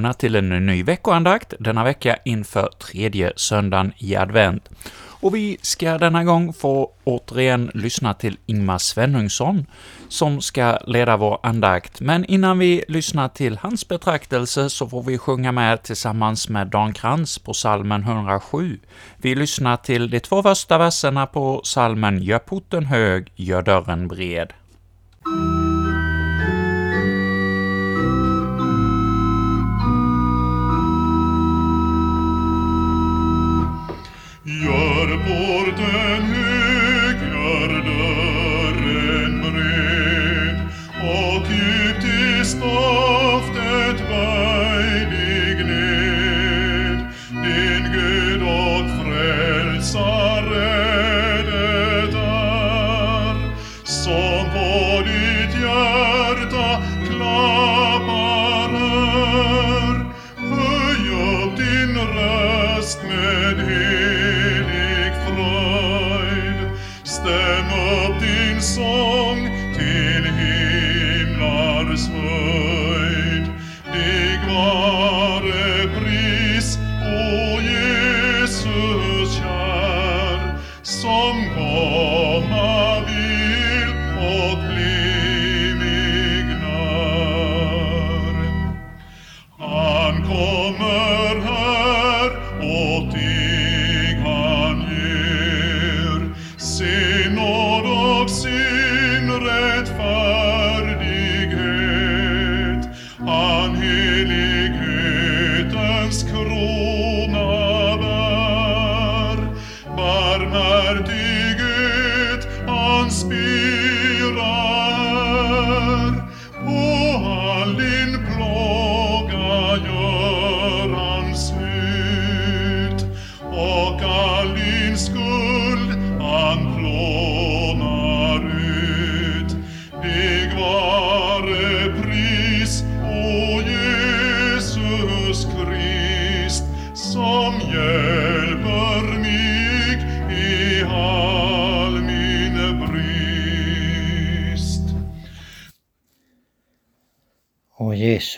välkomna till en ny veckoandakt, denna vecka inför tredje söndagen i advent. Och vi ska denna gång få återigen lyssna till Ingmar Svenungsson, som ska leda vår andakt, men innan vi lyssnar till hans betraktelse så får vi sjunga med tillsammans med Dan Krantz på salmen 107. Vi lyssnar till de två första verserna på salmen ”Gör porten hög, gör dörren bred”.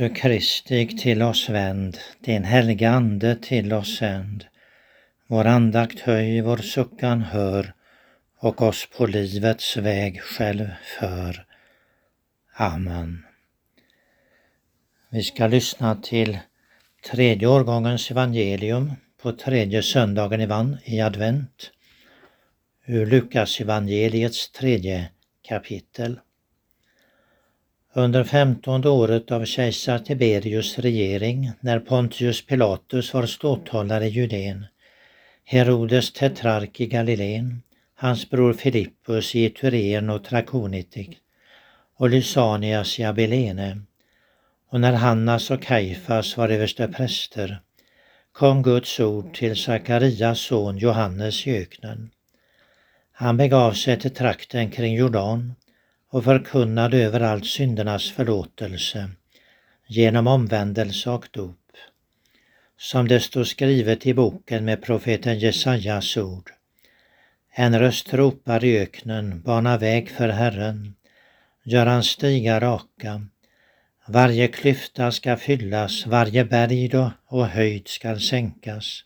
Jesu Kristig till oss vänd, din helga Ande till oss sänd. Vår andakt höj, vår suckan hör och oss på livets väg själv för. Amen. Vi ska lyssna till tredje årgångens evangelium på tredje söndagen i van i advent ur Lukas evangeliets tredje kapitel. Under femtonde året av kejsar Tiberius regering, när Pontius Pilatus var ståthållare i Judeen, Herodes tetrark i Galileen, hans bror Filippus i Itureen och Trakonitik och Lysanias i Abilene, och när Hannas och Kaifas var överste präster, kom Guds ord till Sakarias son Johannes i öknen. Han begav sig till trakten kring Jordan och förkunnade överallt syndernas förlåtelse genom omvändelse och dop. Som det står skrivet i boken med profeten Jesajas ord. En röst ropar i öknen, bana väg för Herren, gör hans stigar raka. Varje klyfta ska fyllas, varje berg då och höjd ska sänkas.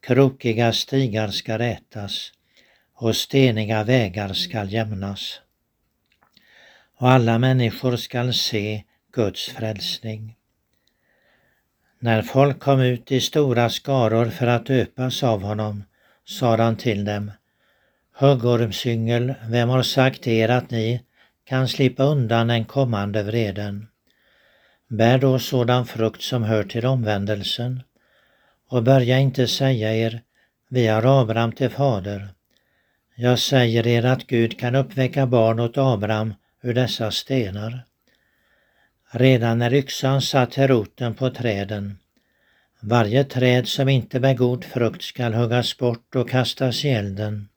Krokiga stigar ska rätas och steniga vägar ska jämnas och alla människor skall se Guds frälsning. När folk kom ut i stora skaror för att döpas av honom, sade han till dem, Huggormsyngel, vem har sagt er att ni kan slippa undan den kommande vreden? Bär då sådan frukt som hör till omvändelsen och börja inte säga er, vi har Abraham till fader. Jag säger er att Gud kan uppväcka barn åt Abraham ur dessa stenar. Redan när yxan satt till roten på träden, varje träd som inte bär god frukt skall huggas bort och kastas i elden.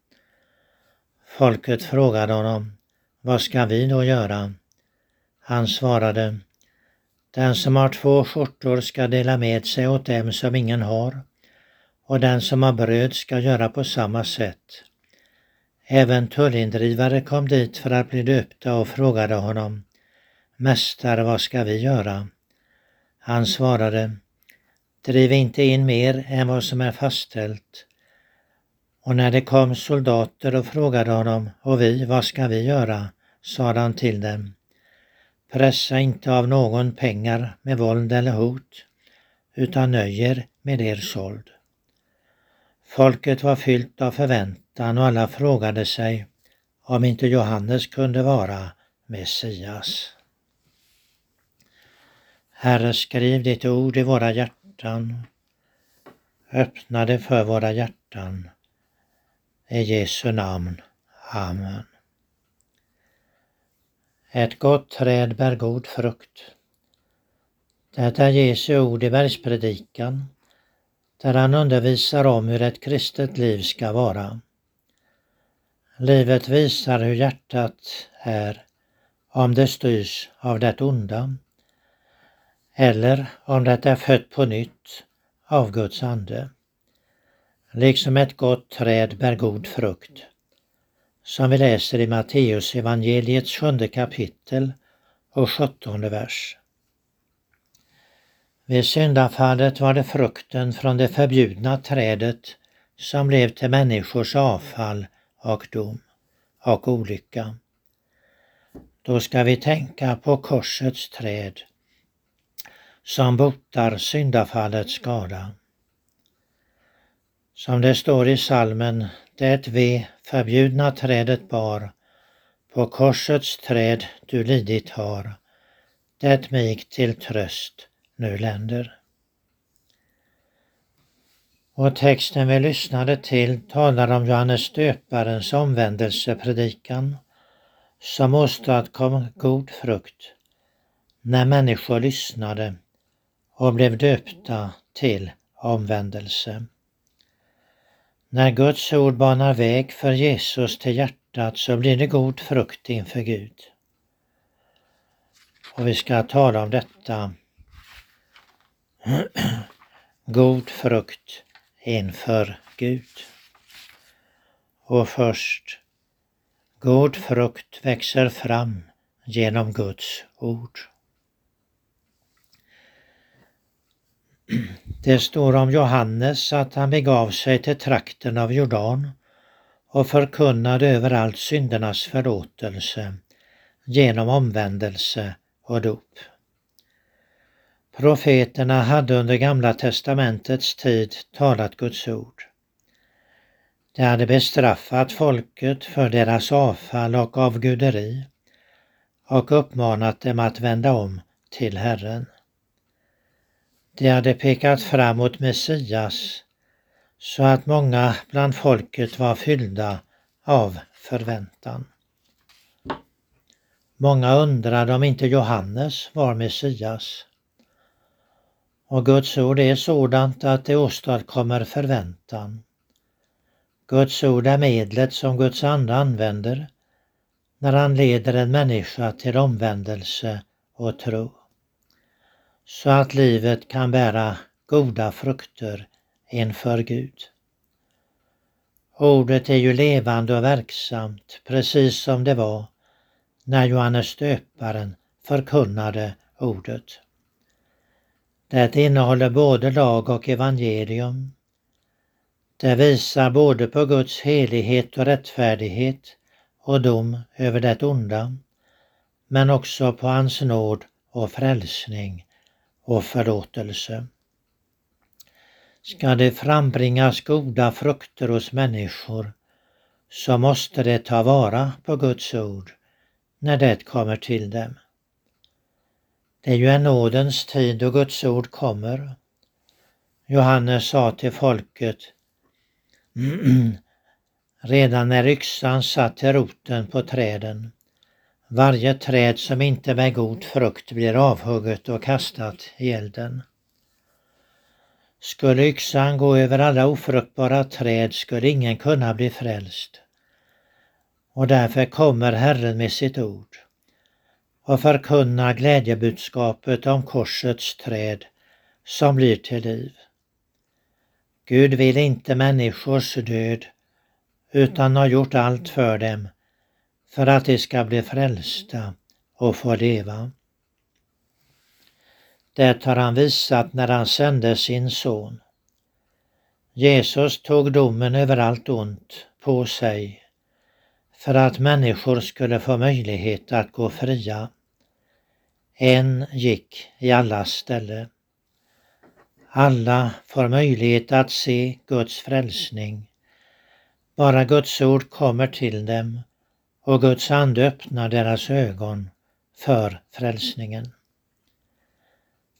Folket frågade honom, vad ska vi då göra? Han svarade, den som har två skjortor ska dela med sig åt dem som ingen har, och den som har bröd ska göra på samma sätt. Även tullindrivare kom dit för att bli döpta och frågade honom Mästare, vad ska vi göra? Han svarade, driv inte in mer än vad som är fastställt. Och när det kom soldater och frågade honom, och vi, vad ska vi göra? sade han till dem, pressa inte av någon pengar med våld eller hot, utan nöjer med er såld. Folket var fyllt av förväntan och alla frågade sig om inte Johannes kunde vara Messias. Herre, skriv ditt ord i våra hjärtan. Öppna det för våra hjärtan. I Jesu namn. Amen. Ett gott träd bär god frukt. Det är Jesu ord i bergspredikan där han undervisar om hur ett kristet liv ska vara. Livet visar hur hjärtat är om det styrs av det onda eller om det är fött på nytt av Guds ande. Liksom ett gott träd bär god frukt. Som vi läser i Matteus evangeliets sjunde kapitel och sjuttonde vers. Vid syndafallet var det frukten från det förbjudna trädet som blev till människors avfall och dom och olycka. Då ska vi tänka på korsets träd som botar syndafallets skada. Som det står i salmen, det vi förbjudna trädet bar, på korsets träd du lidit har, det mig till tröst nu länder. Och texten vi lyssnade till talar om Johannes döparens omvändelsepredikan som åstadkom god frukt när människor lyssnade och blev döpta till omvändelse. När Guds ord banar väg för Jesus till hjärtat så blir det god frukt inför Gud. Och vi ska tala om detta. god frukt inför Gud. Och först, god frukt växer fram genom Guds ord. Det står om Johannes att han begav sig till trakten av Jordan och förkunnade överallt syndernas förlåtelse genom omvändelse och dop. Profeterna hade under Gamla testamentets tid talat Guds ord. De hade bestraffat folket för deras avfall och avguderi och uppmanat dem att vända om till Herren. De hade pekat fram mot Messias så att många bland folket var fyllda av förväntan. Många undrade om inte Johannes var Messias. Och Guds ord är sådant att det åstadkommer förväntan. Guds ord är medlet som Guds ande använder när han leder en människa till omvändelse och tro så att livet kan bära goda frukter inför Gud. Ordet är ju levande och verksamt precis som det var när Johannes döparen förkunnade ordet. Det innehåller både lag och evangelium. Det visar både på Guds helighet och rättfärdighet och dom över det onda, men också på hans nåd och frälsning och förlåtelse. Ska det frambringas goda frukter hos människor så måste det ta vara på Guds ord när det kommer till dem. Det är ju en nådens tid då Guds ord kommer. Johannes sa till folket redan när yxan satt till roten på träden varje träd som inte bär god frukt blir avhugget och kastat i elden. Skulle yxan gå över alla ofruktbara träd skulle ingen kunna bli frälst. Och därför kommer Herren med sitt ord och förkunna glädjebudskapet om korsets träd som blir till liv. Gud vill inte människors död utan har gjort allt för dem för att de ska bli frälsta och få leva. Det har han visat när han sände sin son. Jesus tog domen över allt ont på sig för att människor skulle få möjlighet att gå fria. En gick i allas ställe. Alla får möjlighet att se Guds frälsning. Bara Guds ord kommer till dem och Guds ande öppnar deras ögon för frälsningen.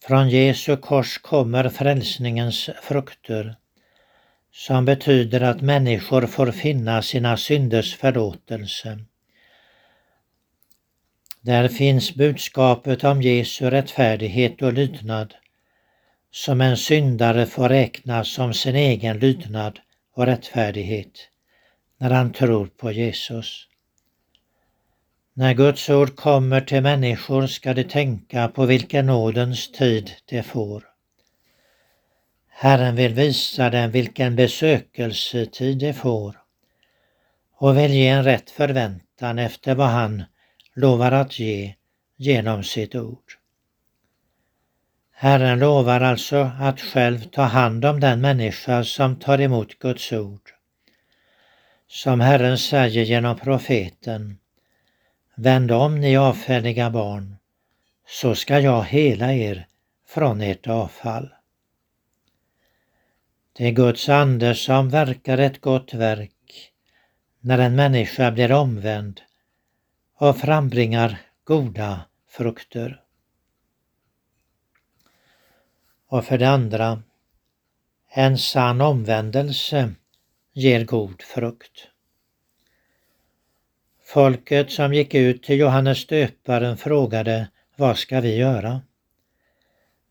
Från Jesu kors kommer frälsningens frukter som betyder att människor får finna sina synders förlåtelse. Där finns budskapet om Jesu rättfärdighet och lydnad som en syndare får räkna som sin egen lydnad och rättfärdighet när han tror på Jesus. När Guds ord kommer till människor ska de tänka på vilken nådens tid de får. Herren vill visa dem vilken besökelsetid de får och vill ge en rätt förväntan efter vad han lovar att ge genom sitt ord. Herren lovar alltså att själv ta hand om den människa som tar emot Guds ord. Som Herren säger genom profeten Vänd om ni avfälliga barn, så ska jag hela er från ert avfall. Det är Guds ande som verkar ett gott verk när en människa blir omvänd och frambringar goda frukter. Och för det andra, en sann omvändelse ger god frukt. Folket som gick ut till Johannes döparen frågade Vad ska vi göra?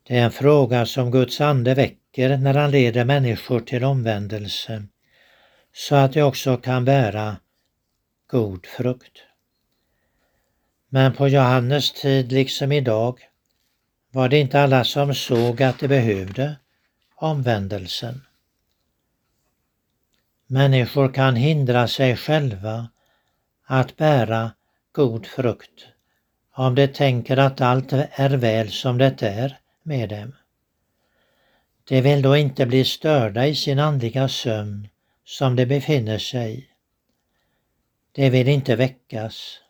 Det är en fråga som Guds ande väcker när han leder människor till omvändelse så att de också kan bära god frukt. Men på Johannes tid liksom idag var det inte alla som såg att de behövde omvändelsen. Människor kan hindra sig själva att bära god frukt om de tänker att allt är väl som det är med dem. De vill då inte bli störda i sin andliga sömn som de befinner sig i. De vill inte väckas.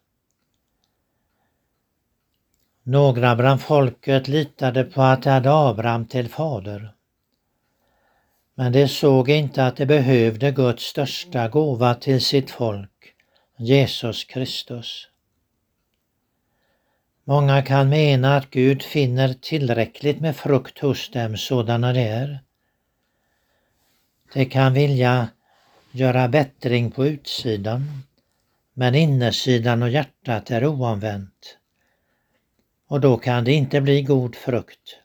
Några bland folket litade på att de hade Abraham till fader. Men de såg inte att de behövde Guds största gåva till sitt folk, Jesus Kristus. Många kan mena att Gud finner tillräckligt med frukt hos dem sådana de är. De kan vilja göra bättring på utsidan, men innersidan och hjärtat är oomvänt. Och då kan det inte bli god frukt,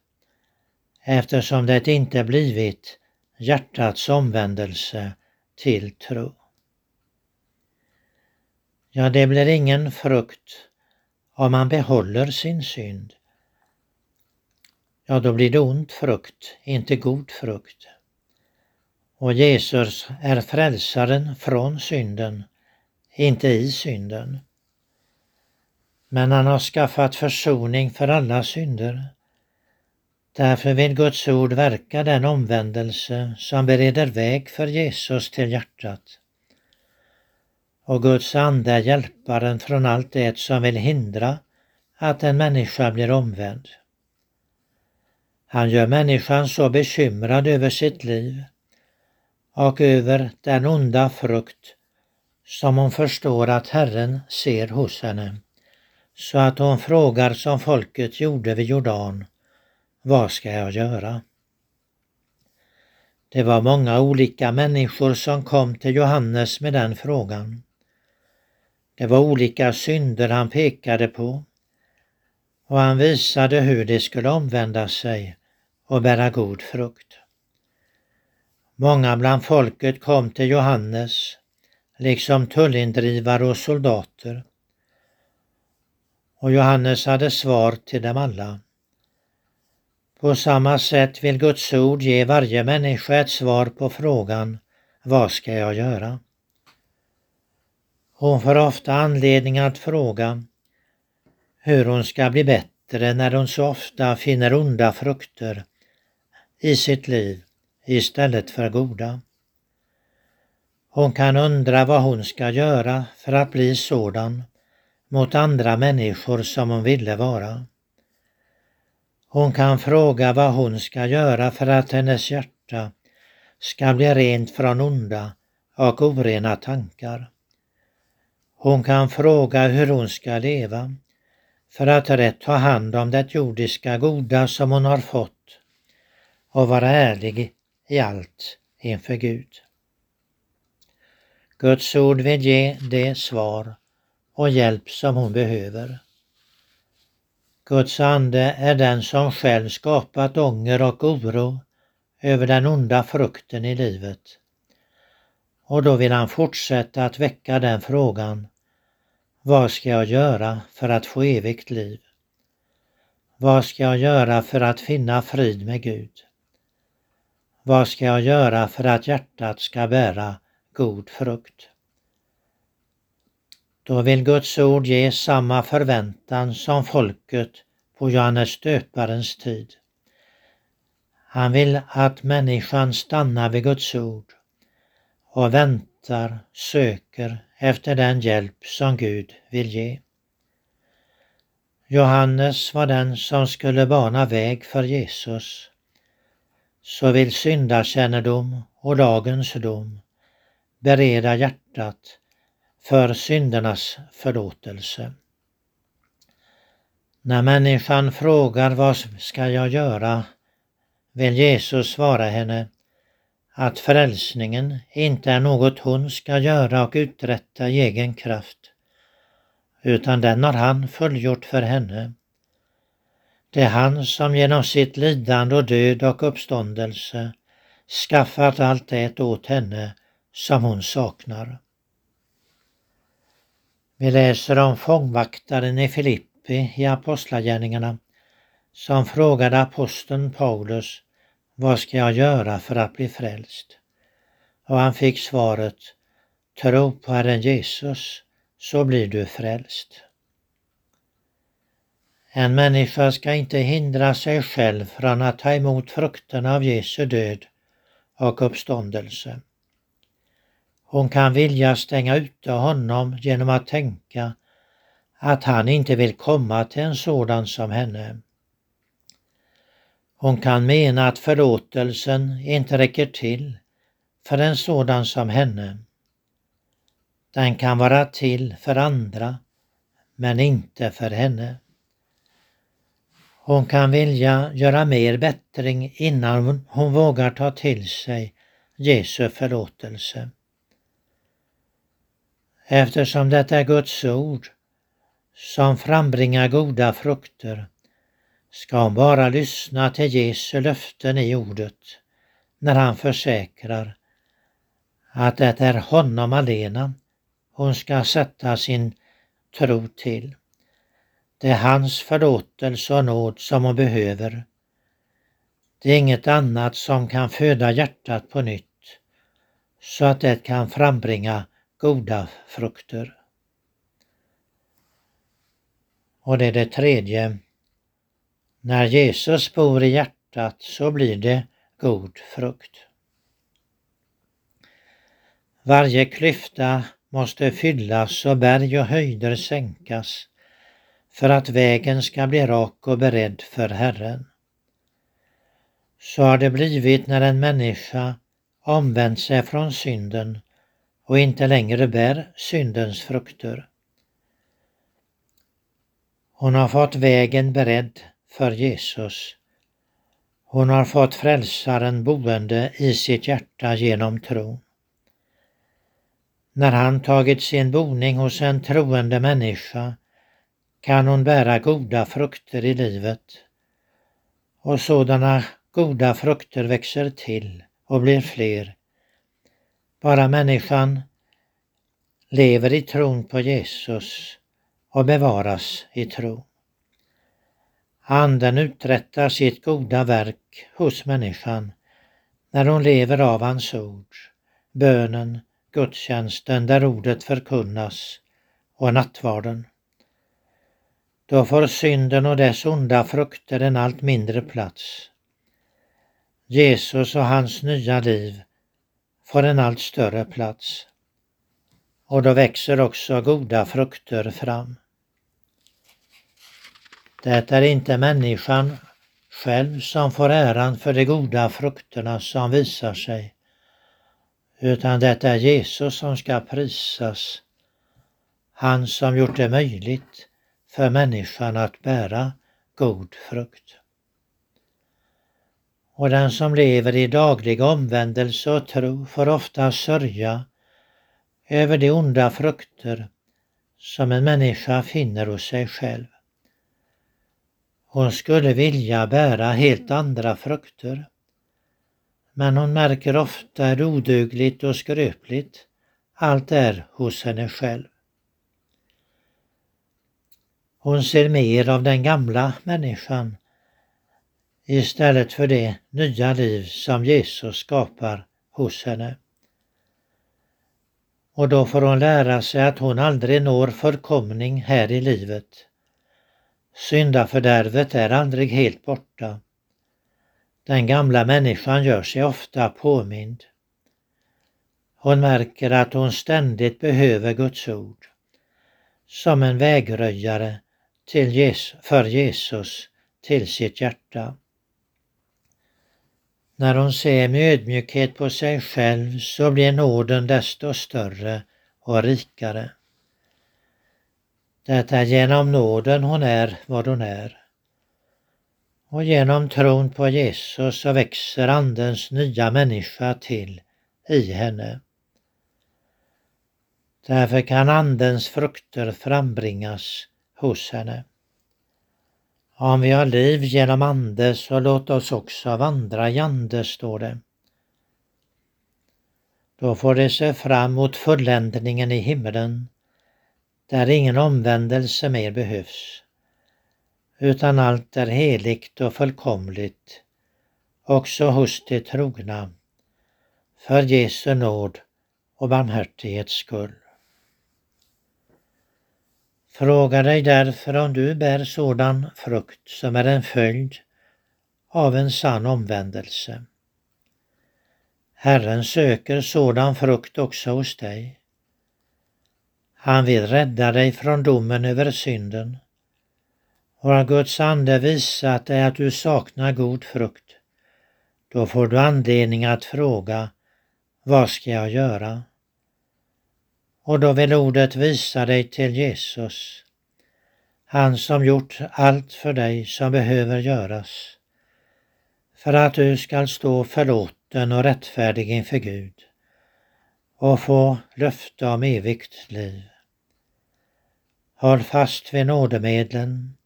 eftersom det inte blivit hjärtats omvändelse till tro. Ja, det blir ingen frukt om man behåller sin synd. Ja, då blir det ond frukt, inte god frukt. Och Jesus är frälsaren från synden, inte i synden. Men han har skaffat försoning för alla synder. Därför vill Guds ord verka den omvändelse som bereder väg för Jesus till hjärtat och Guds ande är hjälparen från allt det som vill hindra att en människa blir omvänd. Han gör människan så bekymrad över sitt liv och över den onda frukt som hon förstår att Herren ser hos henne, så att hon frågar som folket gjorde vid Jordan, vad ska jag göra? Det var många olika människor som kom till Johannes med den frågan. Det var olika synder han pekade på och han visade hur de skulle omvända sig och bära god frukt. Många bland folket kom till Johannes, liksom tullindrivare och soldater. Och Johannes hade svar till dem alla. På samma sätt vill Guds ord ge varje människa ett svar på frågan Vad ska jag göra? Hon får ofta anledning att fråga hur hon ska bli bättre när hon så ofta finner onda frukter i sitt liv istället för goda. Hon kan undra vad hon ska göra för att bli sådan mot andra människor som hon ville vara. Hon kan fråga vad hon ska göra för att hennes hjärta ska bli rent från onda och orena tankar. Hon kan fråga hur hon ska leva för att rätt ta hand om det jordiska goda som hon har fått och vara ärlig i allt inför Gud. Guds ord vill ge det svar och hjälp som hon behöver. Guds ande är den som själv skapat ånger och oro över den onda frukten i livet. Och då vill han fortsätta att väcka den frågan. Vad ska jag göra för att få evigt liv? Vad ska jag göra för att finna frid med Gud? Vad ska jag göra för att hjärtat ska bära god frukt? Då vill Guds ord ge samma förväntan som folket på Johannes döparens tid. Han vill att människan stannar vid Guds ord och väntar, söker efter den hjälp som Gud vill ge. Johannes var den som skulle bana väg för Jesus. Så vill syndakännedom och lagens dom bereda hjärtat för syndernas förlåtelse. När människan frågar vad ska jag göra vill Jesus svara henne att frälsningen inte är något hon ska göra och uträtta i egen kraft, utan den har han fullgjort för henne. Det är han som genom sitt lidande och död och uppståndelse skaffat allt det åt henne som hon saknar. Vi läser om fångvaktaren i Filippi i Apostlagärningarna som frågade aposteln Paulus vad ska jag göra för att bli frälst? Och han fick svaret Tro på Herren Jesus så blir du frälst. En människa ska inte hindra sig själv från att ta emot frukterna av Jesu död och uppståndelse. Hon kan vilja stänga ute honom genom att tänka att han inte vill komma till en sådan som henne. Hon kan mena att förlåtelsen inte räcker till för en sådan som henne. Den kan vara till för andra, men inte för henne. Hon kan vilja göra mer bättring innan hon vågar ta till sig Jesu förlåtelse. Eftersom det är Guds ord som frambringar goda frukter ska hon bara lyssna till Jesu löften i ordet när han försäkrar att det är honom alena hon ska sätta sin tro till. Det är hans förlåtelse och nåd som hon behöver. Det är inget annat som kan föda hjärtat på nytt så att det kan frambringa goda frukter. Och det är det tredje. När Jesus bor i hjärtat så blir det god frukt. Varje klyfta måste fyllas och berg och höjder sänkas för att vägen ska bli rak och beredd för Herren. Så har det blivit när en människa omvänt sig från synden och inte längre bär syndens frukter. Hon har fått vägen beredd för Jesus. Hon har fått frälsaren boende i sitt hjärta genom tron. När han tagit sin boning hos en troende människa kan hon bära goda frukter i livet. Och sådana goda frukter växer till och blir fler bara människan lever i tron på Jesus och bevaras i tro. Anden uträttar sitt goda verk hos människan när hon lever av hans ord, bönen, gudstjänsten där ordet förkunnas och nattvarden. Då får synden och dess onda frukter en allt mindre plats. Jesus och hans nya liv får en allt större plats. Och då växer också goda frukter fram. Det är inte människan själv som får äran för de goda frukterna som visar sig, utan det är Jesus som ska prisas, han som gjort det möjligt för människan att bära god frukt. Och den som lever i daglig omvändelse och tro får ofta sörja över de onda frukter som en människa finner hos sig själv. Hon skulle vilja bära helt andra frukter. Men hon märker ofta hur odugligt och skröpligt allt är hos henne själv. Hon ser mer av den gamla människan istället för det nya liv som Jesus skapar hos henne. Och då får hon lära sig att hon aldrig når förkomning här i livet. Syndafördärvet är aldrig helt borta. Den gamla människan gör sig ofta påmind. Hon märker att hon ständigt behöver Guds ord som en vägröjare till Jesus, för Jesus till sitt hjärta. När hon ser med ödmjukhet på sig själv så blir nåden desto större och rikare. Det är genom nåden hon är vad hon är. Och genom tron på Jesus så växer Andens nya människa till i henne. Därför kan Andens frukter frambringas hos henne. Om vi har liv genom Ande så låt oss också vandra i Ande, står det. Då får det se fram mot fulländningen i himmelen där ingen omvändelse mer behövs, utan allt är heligt och fullkomligt, också hos de trogna, för Jesu nåd och barmhärtighets skull. Fråga dig därför om du bär sådan frukt som är en följd av en sann omvändelse. Herren söker sådan frukt också hos dig. Han vill rädda dig från domen över synden. Och har Guds ande visat dig att du saknar god frukt, då får du anledning att fråga, vad ska jag göra? Och då vill ordet visa dig till Jesus, han som gjort allt för dig som behöver göras, för att du skall stå förlåten och rättfärdig inför Gud och få löfte om evigt liv. Håll fast vid nådemedlen.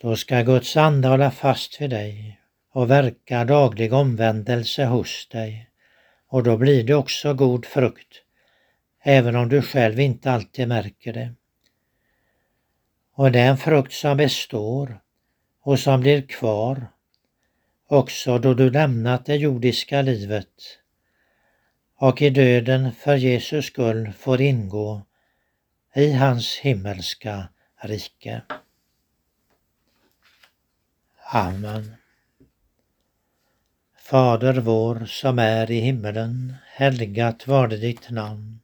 Då ska Guds ande hålla fast vid dig och verka daglig omvändelse hos dig och då blir det också god frukt, även om du själv inte alltid märker det. Och det är en frukt som består och som blir kvar också då du lämnat det jordiska livet och i döden för Jesus skull får ingå i hans himmelska rike. Amen. Fader vår som är i himmelen. Helgat varde ditt namn.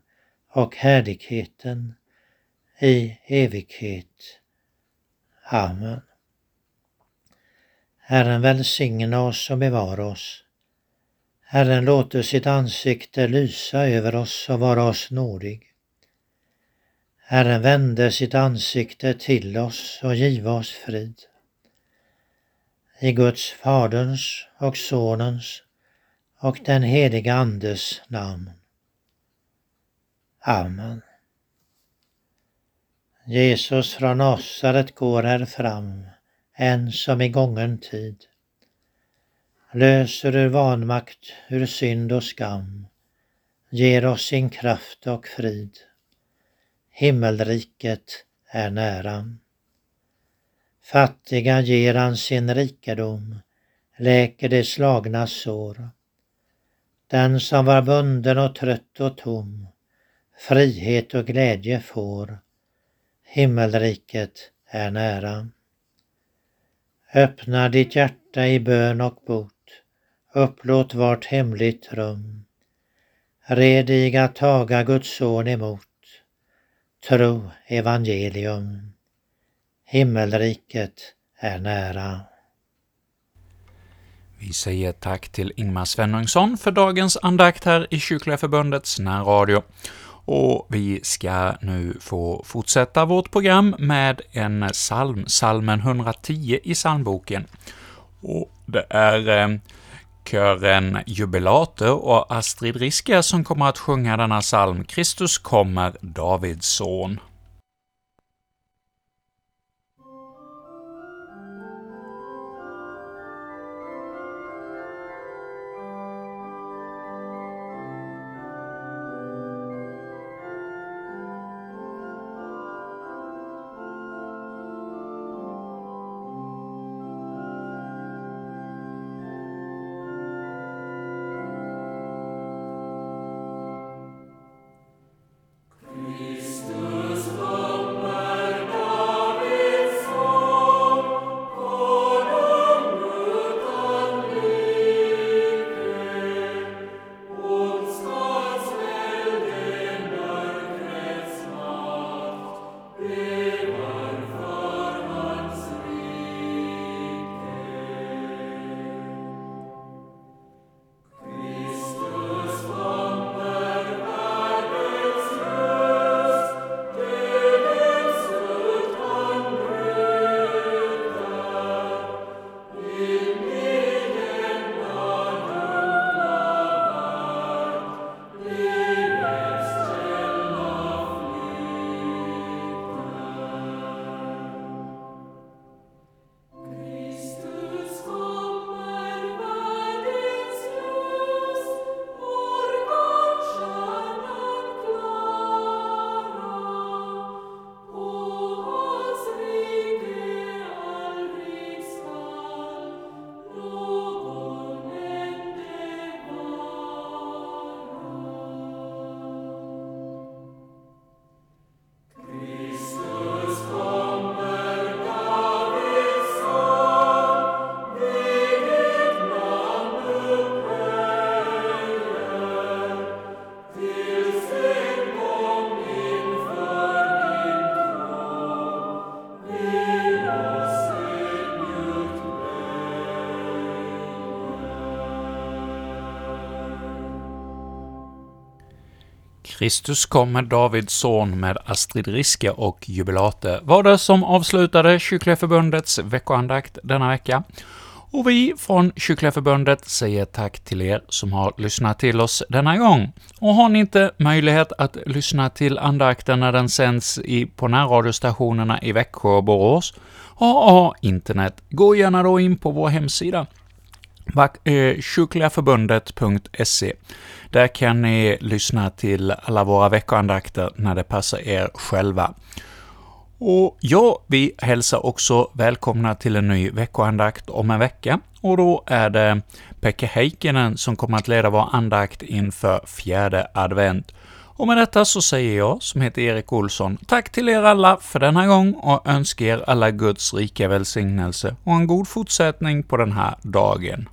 och härligheten i evighet. Amen. Herren välsigna oss och bevara oss. Herren låter sitt ansikte lysa över oss och vara oss nådig. Herren vände sitt ansikte till oss och giva oss frid. I Guds Faderns och Sonens och den heliga Andes namn. Amen. Jesus från Nasaret går här fram, än som i gången tid. Löser ur vanmakt, ur synd och skam, ger oss sin kraft och frid. Himmelriket är nära. Fattiga ger han sin rikedom, läker de slagna sår. Den som var bunden och trött och tom, frihet och glädje får. Himmelriket är nära. Öppna ditt hjärta i bön och bot, upplåt vart hemligt rum. Redig att taga Guds son emot, tro evangelium. Himmelriket är nära. Vi säger tack till Ingmar Svenungsson för dagens andakt här i Kyrkliga Förbundets närradio. Och vi ska nu få fortsätta vårt program med en psalm, psalmen 110 i psalmboken. Och det är eh, kören Jubilater och Astrid Riske som kommer att sjunga denna psalm, Kristus kommer, Davids son. Kristus kommer, Davids son med Astrid Riske och Jubilate var det som avslutade Kyrkliga Förbundets veckoandakt denna vecka. Och vi från Kyrkliga Förbundet säger tack till er som har lyssnat till oss denna gång. Och har ni inte möjlighet att lyssna till andakten när den sänds i, på närradiostationerna i Växjö och Borås, och har internet, gå gärna då in på vår hemsida kyrkligaförbundet.se. Eh, Där kan ni lyssna till alla våra veckoandakter när det passar er själva. Och ja, vi hälsar också välkomna till en ny veckoandakt om en vecka, och då är det Pekka Heikkinen som kommer att leda vår andakt inför fjärde advent. Och med detta så säger jag, som heter Erik Olsson, tack till er alla för denna gång och önskar er alla Guds rika välsignelse och en god fortsättning på den här dagen.